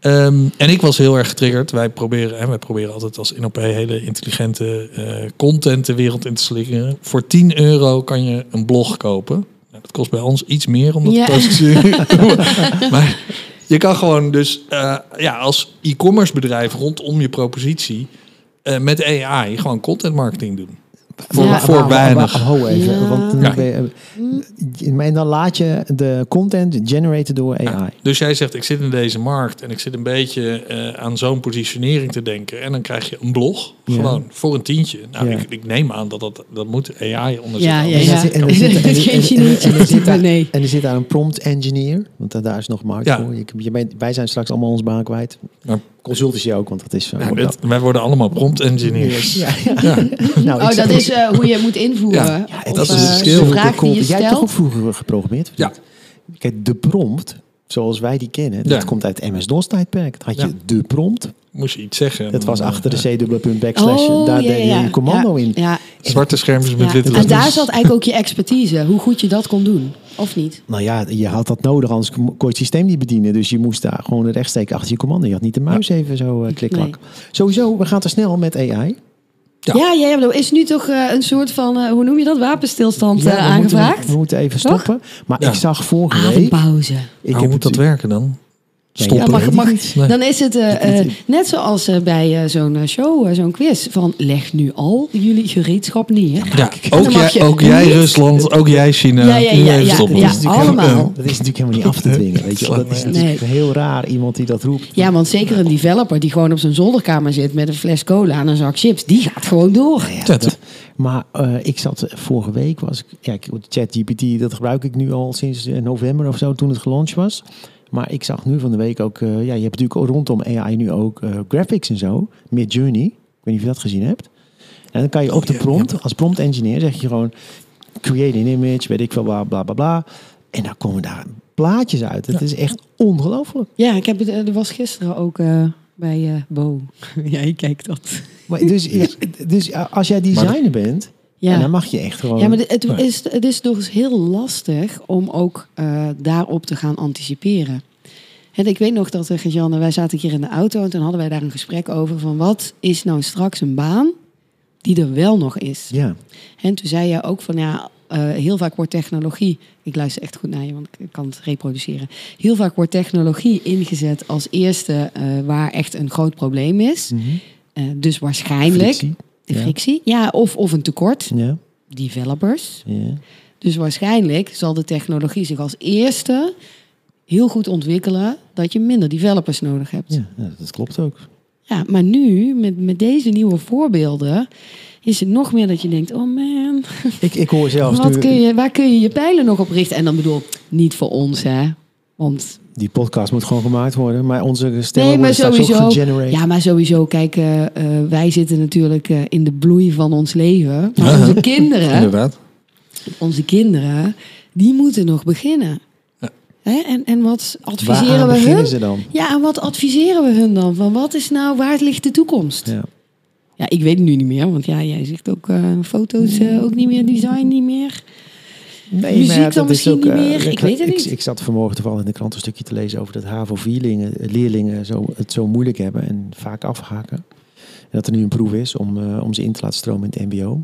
Ehm, en ik was heel erg getriggerd. Wij proberen, hè, wij proberen altijd als NOP hele intelligente eh, content de wereld in te slikken. Voor 10 euro kan je een blog kopen. Nou, dat kost bij ons iets meer om dat Ja. te positioneren. maar je kan gewoon dus eh, ja, als e-commerce bedrijf rondom je propositie eh, met AI gewoon content marketing doen. Voor, Ja. voor Maar- weinig. maar- maar- ho even, Ja. want dan Ja. ben je- en dan laat je de content generaten door AI. Dus jij zegt, ik zit in deze markt en ik zit een beetje eh, aan zo'n positionering te denken. En dan krijg je een blog. Gewoon voor een tientje. Nou, Ja. ik, ik neem aan dat dat, dat moet AI Ja, onderzoeken. ja, En ja. er zit- en er zit- en er- daar- Nee. En er zit daar een prompt engineer, want da- daar is nog markt Ja. voor. Je, je bent- wij zijn straks allemaal ons baan kwijt. Maar- Consultancy ook, want dat is zo. Nou, dit- wij worden allemaal prompt engineers. Ja, ja. Nou, Oh, dat is eh, hoe je moet invoeren. Ja, Ja, Of, dat is eh, een skill. de vraag die je Jij hebt toch ook vroeger geprogrammeerd? Ja. Kijk, de prompt, zoals wij die kennen, dat komt uit MS-DOS tijdperk. Dan had je Ja. de prompt. Moest je iets zeggen. Dat was achter de eh, c-dubbele backslash. Oh, daar ja, deed je je commando ja. in. Ja, Zwarte schermpjes met ja. witte En daar zat eigenlijk ook je expertise. Hoe goed je dat kon doen. Of niet? Nou ja, je had dat nodig, anders kon je het systeem niet bedienen. Dus je moest daar gewoon rechtstreeks achter je commando. Je had niet de muis even zo eh klik-klak. Sowieso, we gaan te snel met AI. Ja. Ja, ja, er is nu toch eh, een soort van, eh, hoe noem je dat, wapenstilstand Ja, eh, we moeten- aangevraagd? we moeten even Toch? stoppen. Maar Ja. ik zag vorige week... Adempauze. Ik Hoe moet dat werken dan? Ja, Stoppen. Ja, mag, mag, Nee. dan is het eh, eh, net zoals eh, bij zo'n show, zo'n quiz. Van leg nu al jullie gereedschap neer. Ja, ook, jij, ook jij niet- Rusland, ook jij China. Ja, ja, ja, ja, stoppen. ja. Dat is natuurlijk allemaal. helemaal- Dat is natuurlijk helemaal niet af te dwingen. Weet je. wel. Dat is Nee. natuurlijk heel raar, iemand die dat roept. Ja, want zeker een developer die gewoon op zijn zolderkamer zit met een fles cola en een zak chips, die gaat gewoon door. Ja, dat- maar eh, ik zat vorige week, was ik, kijk, ChatGPT, dat gebruik ik nu al sinds november of zo, toen het gelaunched was. Maar ik zag nu van de week ook, eh, ja, je hebt natuurlijk ook rondom AI nu ook eh, graphics en zo, Mid Journey. Ik weet niet of je dat gezien hebt. En dan kan je op de ja, prompt, als prompt engineer, zeg je gewoon, create an image, weet ik veel, bla bla bla bla. En dan komen daar plaatjes uit. Het is echt ongelooflijk. Ja, ik heb het, eh, er was gisteren ook eh, bij eh Bo. ja, je kijkt dat. Maar dus, ja, dus als jij designer bent, Ja. dan mag je echt gewoon... Ja, maar het is, het is dus heel lastig om ook eh, daarop te gaan anticiperen. En ik weet nog dat uh, Janne, wij zaten hier in de auto en toen hadden wij daar een gesprek over van wat is nou straks een baan die er wel nog is. Ja, En toen zei je ook van ja, eh, heel vaak wordt technologie, ik luister echt goed naar je, want ik kan het reproduceren. Heel vaak wordt technologie ingezet als eerste eh, waar echt een groot probleem is. Mhm. Dus waarschijnlijk Frictie. De Ja. frictie, ja, of, of een tekort, Ja, developers. ja. Dus waarschijnlijk zal de technologie zich als eerste heel goed ontwikkelen dat je minder developers nodig hebt. Ja, Ja, ja, dat klopt ook. maar nu, met, met deze nieuwe voorbeelden, is het nog meer dat je denkt, oh man, Ik, ik hoor zelfs wat nu, kun je, waar kun je je pijlen nog op richten? En dan bedoel ik niet voor ons, hè. Want, die podcast moet gewoon gemaakt worden, maar onze stemmen nee, maar worden straks ook sowieso. Ja, maar sowieso, kijk, eh, eh, wij zitten natuurlijk eh, in de bloei van ons leven. Maar onze kinderen, Inderdaad. onze kinderen, die moeten nog beginnen. Ja. Hè? En, en wat adviseren Waaraan we hun? ze dan? Ja, en wat adviseren we hun dan? Van wat is nou, waar ligt de toekomst? Ja, Ja. ik weet het nu niet meer, want ja, jij zegt ook foto's ook niet meer, design niet meer. Nee, Muziek ja, dan misschien ook, niet eh, meer? Ik weet het niet. Ik, zat vanmorgen toevallig in de krant een stukje te lezen over dat HAVO-leerlingen leerlingen zo, het zo moeilijk hebben en vaak afhaken. En dat er nu een proef is om, eh, om ze in te laten stromen in het mbo.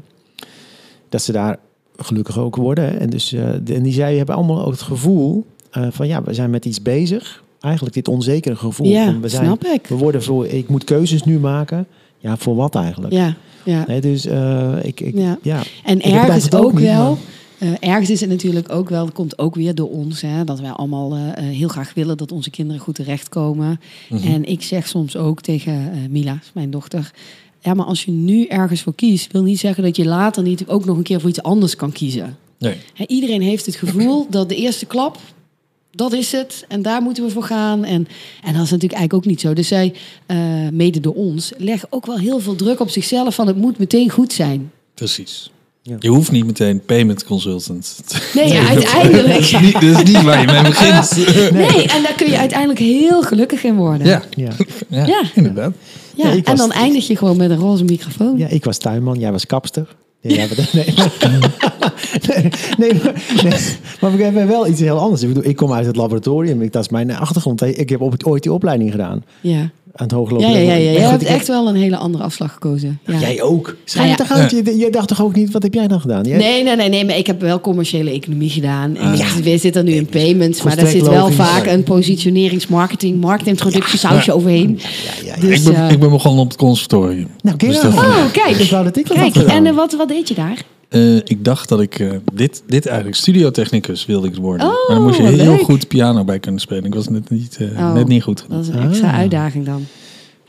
Dat ze daar gelukkig ook worden. hè. En, dus, eh, de- en die zei, hebben allemaal ook het gevoel eh, van ja, we zijn met iets bezig. Eigenlijk dit onzekere gevoel. Ja, van, we, zijn, snap ik. we worden voor, ik moet keuzes nu maken. Ja, voor wat eigenlijk? Ja, ja. Nee, dus eh, ik, ik, Ja. ja. En ergens ook ook, niet, wel. maar- eh, ergens is het natuurlijk ook wel, dat komt ook weer door ons, hè, dat wij allemaal eh, eh, heel graag willen dat onze kinderen goed terechtkomen. Mhm. En ik zeg soms ook tegen Mila, mijn dochter, ja, maar als je nu ergens voor kiest, wil niet zeggen dat je later niet ook nog een keer voor iets anders kan kiezen. Nee. Hè, iedereen heeft het gevoel dat de eerste klap, dat is het. En daar moeten we voor gaan. En, en dat is natuurlijk eigenlijk ook niet zo. Dus zij, mede door ons, leggen ook wel heel veel druk op zichzelf van het moet meteen goed zijn. Precies. Ja. Je hoeft niet meteen payment consultant. Nee, uiteindelijk. Dat is, niet, dat is niet waar je mee begint. Nee, en daar kun je uiteindelijk heel gelukkig in worden. Ja, Ja. ja, Ja. inderdaad. Ja, en was- dan eindig je gewoon met een roze microfoon. Ja, ik was tuinman, jij was kapster. Ja, maar, nee, nee, nee, maar, nee, maar we hebben wel iets heel anders. Ik, bedoel, ik kom uit het laboratorium, ik, dat is mijn achtergrond. Ik heb op, ooit die opleiding gedaan Ja, aan het hooglopen. ja, ja. ja, ja. Jij hebt echt wel een hele andere afslag gekozen. Ja. Jij ook. Schijn Ja, het ja. toch uit? Je, je dacht toch ook niet, wat heb jij dan gedaan? Jij, Nee, nee, nee, nee, maar ik heb wel commerciële economie gedaan. En Ah. we zitten nu in payments, maar daar zit wel vaak een positionerings, marketing, marktintroductie sausje overheen. Ja, ja, ja. Dus, ik, ben, ik ben begonnen op het conservatorium. Nou, kijk Dus dat- Oh, kijk. Ik wou dat ik dat Kijk, en eh, wat, wat deed je daar? Eh, ik dacht dat ik eh, dit, dit eigenlijk studiotechnicus wilde ik worden. Oh, maar dan moest je wat heel leuk. goed piano bij kunnen spelen. Ik was net niet, eh, Oh. net niet goed. Dat is een extra Ah. uitdaging dan.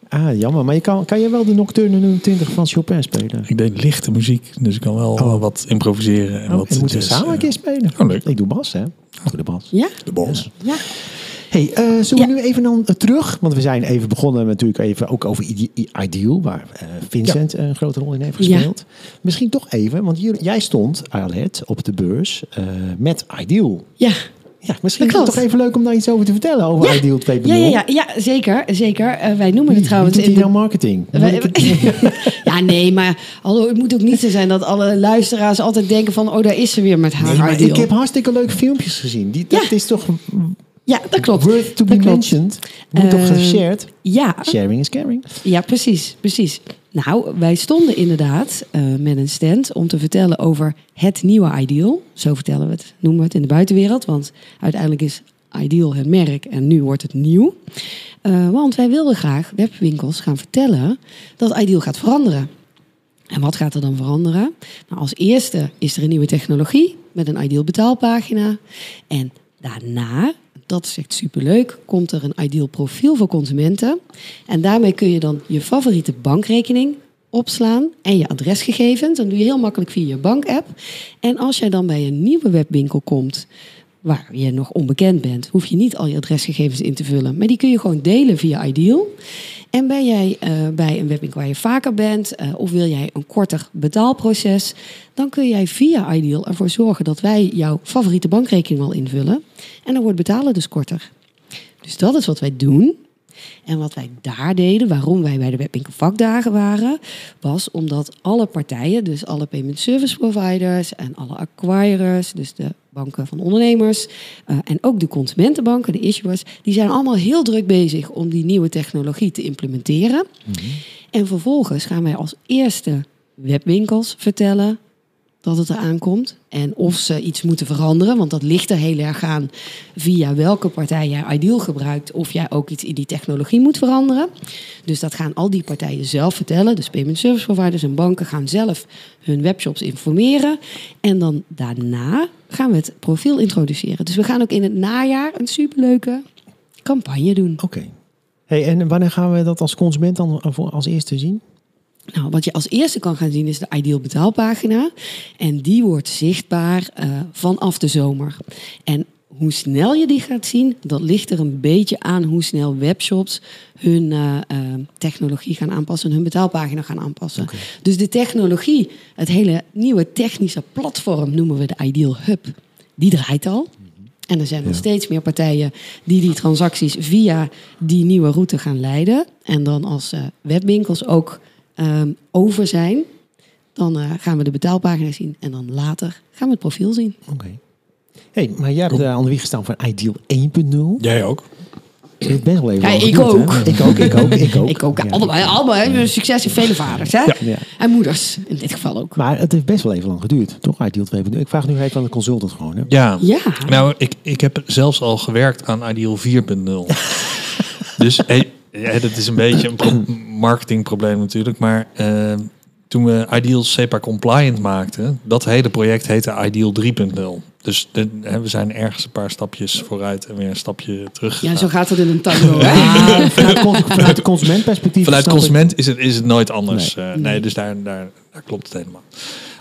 Ah, jammer. Maar je kan, kan je wel de Nocturne nummer 20 van Chopin spelen? Ik deed lichte muziek, dus ik kan wel Oh. wat improviseren. En Oh, wat moeten we jazz, samen een keer spelen. Oh, leuk. Ik doe bas, hè? Ik doe de bas. Ja? De bos. Ja. Hey, eh, zullen we Ja. nu even dan eh, terug? Want we zijn even begonnen natuurlijk even ook over Ideal, waar eh, Vincent een grote rol in heeft Ja. gespeeld. Misschien toch even, want hier, jij stond, Arlet, op de beurs met Ideal. Ja. Ja, misschien is het toch even leuk om daar iets over te vertellen over Ja. Ideal 2.0. Ja, ja, ja, ja, zeker. zeker. Wij noemen het trouwens in de nou marketing? Wij- ja, nee, maar hallo, het moet ook niet zo zijn dat alle luisteraars altijd denken van... oh, daar is ze weer met haar Nee, maar ik heb hartstikke leuke filmpjes gezien. Die, dat Ja. is toch Ja, dat klopt. worth to be Dat mentioned. Moet toch Eh, geshared? Ja, Sharing is caring. ja, precies, precies. Nou, wij stonden inderdaad eh, met een stand om te vertellen over het nieuwe Ideal. Zo vertellen we het, noemen we het in de buitenwereld. Want uiteindelijk is Ideal het merk en nu wordt het nieuw. Eh, want wij wilden graag webwinkels gaan vertellen dat Ideal gaat veranderen. En wat gaat er dan veranderen? Nou, als eerste is er een nieuwe technologie met een Ideal betaalpagina. En daarna, dat is echt superleuk, komt er een Ideal profiel voor consumenten. En daarmee kun je dan je favoriete bankrekening opslaan en je adresgegevens. Dat doe je heel makkelijk via je bankapp. En als jij dan bij een nieuwe webwinkel komt waar je nog onbekend bent, hoef je niet al je adresgegevens in te vullen. Maar die kun je gewoon delen via Ideal. En ben jij eh, bij een webwinkel waar je vaker bent, eh, of wil jij een korter betaalproces, dan kun jij via Ideal ervoor zorgen dat wij jouw favoriete bankrekening al invullen. En dan wordt betalen dus korter. Dus dat is wat wij doen. En wat wij daar deden, waarom wij bij de Webwinkel vakdagen waren, was omdat alle partijen, dus alle payment service providers en alle acquirers, dus de banken van ondernemers eh, en ook de consumentenbanken, de issuers, die zijn allemaal heel druk bezig om die nieuwe technologie te implementeren. En vervolgens gaan wij als eerste webwinkels vertellen dat het eraan komt. En of ze iets moeten veranderen, want dat ligt er heel erg aan via welke partij jij Ideal gebruikt, of jij ook iets in die technologie moet veranderen. Dus dat gaan al die partijen zelf vertellen. Dus payment service providers en banken gaan zelf hun webshops informeren. En dan daarna gaan we het profiel introduceren. Dus we gaan ook in het najaar een superleuke campagne doen. Oké. Hey, en wanneer gaan we dat als consument dan als eerste zien? Nou, wat je als eerste kan gaan zien is de Ideal betaalpagina. En die wordt zichtbaar eh, vanaf de zomer. En hoe snel je die gaat zien, dat ligt er een beetje aan hoe snel webshops hun eh, eh, technologie gaan aanpassen, hun betaalpagina gaan aanpassen. Dus de technologie, het hele nieuwe technische platform noemen we de Ideal Hub, die draait al. En er zijn nog Ja. steeds meer partijen die die transacties via die nieuwe route gaan leiden. En dan als webwinkels ook ehm, over zijn, dan eh, gaan we de betaalpagina zien. En dan later gaan we het profiel zien. Oké. Hey, maar jij hebt uh, aan de wieg gestaan voor Ideal 1.0. Jij ook? Hebt best wel even Ja, ik ook. hè? Ik ook, ik ook, ik ook. Ik ook. Ja. Allebei, allebei. hè. Succes in vele vaders. Hè? Ja. Ja. En moeders, in dit geval ook. Maar het heeft best wel even lang geduurd, toch? Ideal 2.0. Ik vraag nu even aan de consultant gewoon. Hè? Ja. Ja. Nou, ik, ik heb zelfs al gewerkt aan Ideal 4.0. dus hey, ja, dat is een beetje een pro- marketingprobleem natuurlijk. Maar eh, toen we Ideal SEPA compliant maakten, dat hele project heette Ideal 3.0. Dus de, we zijn ergens een paar stapjes vooruit en weer een stapje terug. ja, zo gaat het in een tango. Hè? Vanuit, de consumentperspectief. Vanuit consument is het, is het nooit anders. Nee, nee dus daar, daar, daar klopt het helemaal.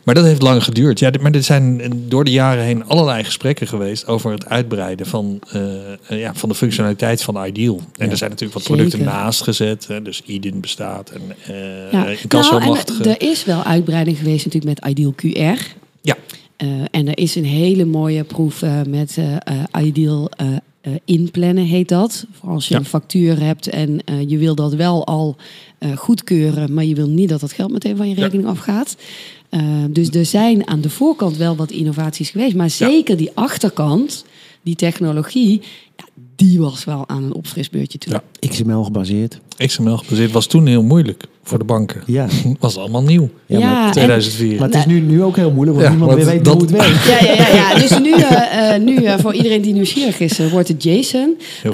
Maar dat heeft lang geduurd. Ja, maar er zijn door de jaren heen allerlei gesprekken geweest over het uitbreiden van, eh, eh, ja, van de functionaliteit van Ideal. En Ja. er zijn natuurlijk wat Zeker. producten naast gezet. Hè, dus Idin bestaat en uh, Ja. Nou, en er is wel uitbreiding geweest natuurlijk met Ideal QR. Ja. Uh, en er is een hele mooie proef uh, met uh, Ideal inplannen, heet dat. Voor als je Ja. een factuur hebt en je wil dat wel al goedkeuren, maar je wil niet dat dat geld meteen van je rekening afgaat. Dus er zijn aan de voorkant wel wat innovaties geweest. Maar zeker die achterkant, die technologie, ja, die was wel aan een opfrisbeurtje toe. Ja. XML gebaseerd. XML gebaseerd was toen heel moeilijk voor de banken. Ja. was allemaal nieuw. Ja, Ja, maar, en- 2004. maar het is nu, nu ook heel moeilijk, want Ja, niemand meer weet dat- hoe het werkt. Ja, ja, ja, ja. Dus nu, uh, uh, nu uh, voor iedereen die nieuwsgierig is, uh, wordt het Uh,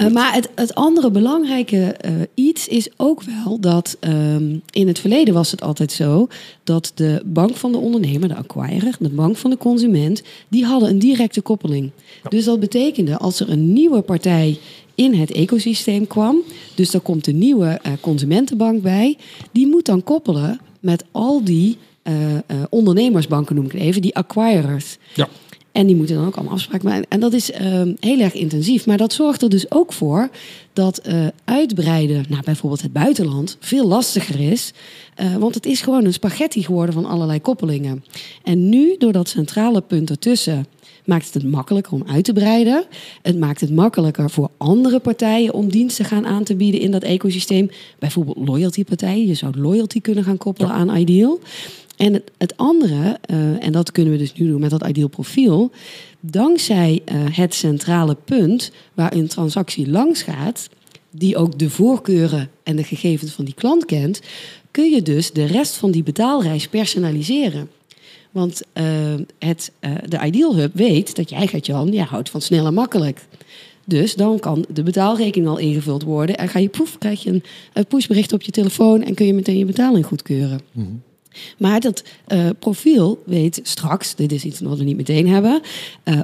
goed. maar het, het andere belangrijke uh, iets is ook wel dat um, in het verleden was het altijd zo dat de bank van de ondernemer, de acquirer, de bank van de consument, die hadden een directe koppeling. Dus dat betekende als er een nieuwe partij in het ecosysteem kwam. Dus daar komt een nieuwe eh, consumentenbank bij. Die moet dan koppelen met al die eh, eh, ondernemersbanken, noem ik het even, die acquirers. Ja. En die moeten dan ook allemaal afspraken maken. En dat is ehm, heel erg intensief. Maar dat zorgt er dus ook voor dat uitbreiden naar bijvoorbeeld het buitenland veel lastiger is. Want het is gewoon een spaghetti geworden van allerlei koppelingen. En nu, door dat centrale punt ertussen, maakt het het makkelijker om uit te breiden. Het maakt het makkelijker voor andere partijen om diensten gaan aan te bieden in dat ecosysteem. Bijvoorbeeld loyaltypartijen. Je zou loyalty kunnen gaan koppelen aan Ideal. En het, het andere, eh, en dat kunnen we dus nu doen met dat Ideal profiel. Dankzij eh, het centrale punt waar een transactie langs gaat, die ook de voorkeuren en de gegevens van die klant kent, kun je dus de rest van die betaalreis personaliseren. Want eh, het, eh, de Ideal Hub weet dat jij, Gert-Jan, jij houdt van snel en makkelijk. Dus dan kan de betaalrekening al ingevuld worden. En ga je proef, krijg je een, een pushbericht op je telefoon en kun je meteen je betaling goedkeuren. Maar dat eh, profiel weet straks, dit is iets wat we niet meteen hebben,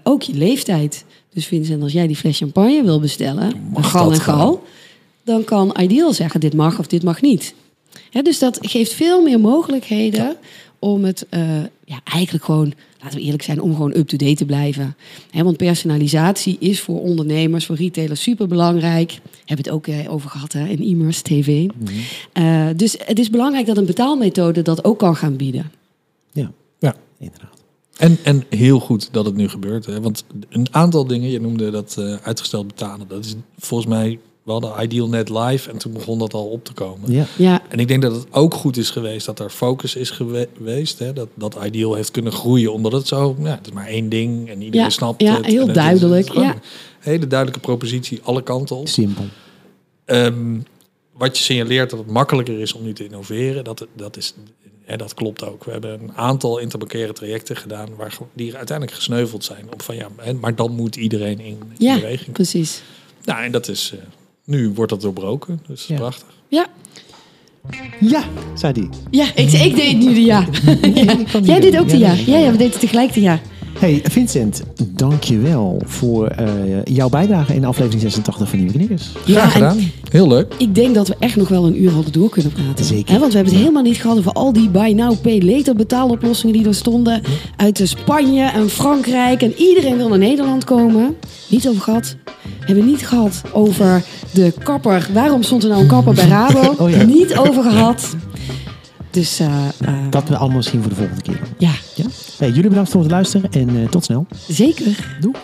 ook je leeftijd. Dus Vincent, als jij die fles champagne wil bestellen, gal en gal, dan kan Ideal zeggen dit mag of dit mag niet. Hè, dus dat geeft veel meer mogelijkheden om het ja, eigenlijk gewoon, laten we eerlijk zijn, om gewoon up-to-date te blijven. Hè, want personalisatie is voor ondernemers, voor retailers superbelangrijk. Hebben we het ook eh, over gehad hè, in e-commerce TV. Eh, dus het is belangrijk dat een betaalmethode dat ook kan gaan bieden. Ja, Ja. inderdaad. En, en heel goed dat het nu gebeurt. Hè? Want een aantal dingen, je noemde dat eh, uitgesteld betalen. Dat is volgens mij, we hadden Ideal net live en toen begon dat al op te komen. Ja, Ja, En ik denk dat het ook goed is geweest dat er focus is gewe- geweest. Hè? Dat, dat Ideal heeft kunnen groeien omdat het zo, ja, het is maar één ding en iedereen Ja, snapt ja, het. heel En het is- duidelijk, het is gewoon ja. Een hele duidelijke propositie, alle kanten op. simpel. Ehm, wat je signaleert dat het makkelijker is om nu te innoveren, dat, dat, is, hè, dat klopt ook. We hebben een aantal interbankaire trajecten gedaan waar, die uiteindelijk gesneuveld zijn. Op van, ja, hè, maar dan moet iedereen in, in ja beweging. precies. Nou, en dat is, eh, nu wordt dat doorbroken, dus Ja. prachtig. Ja, Ja, zei die. ja ik, ik deed nu de ja. ja. Jij deed ook de ja. Ja, ja, we deden tegelijk de ja. Hey Vincent, dankjewel voor eh, jouw bijdrage in aflevering 86 van Nieuwe Knikkers. Ja, Graag gedaan. Heel leuk. Ik denk dat we echt nog wel een uur hadden door kunnen praten. Zeker. Hè, want we hebben het helemaal niet gehad over al die buy now, pay later betaaloplossingen die er stonden. Uit Spanje en Frankrijk. En iedereen wil naar Nederland komen. Niet over gehad. We hebben niet gehad over de kapper. Waarom stond er nou een kapper bij Rabo? Oh ja. Niet over gehad. Dus eh, eh, Dat we allemaal misschien voor de volgende keer. ja, Ja? Hey, jullie bedankt voor het luisteren en eh, tot snel. zeker. Doei.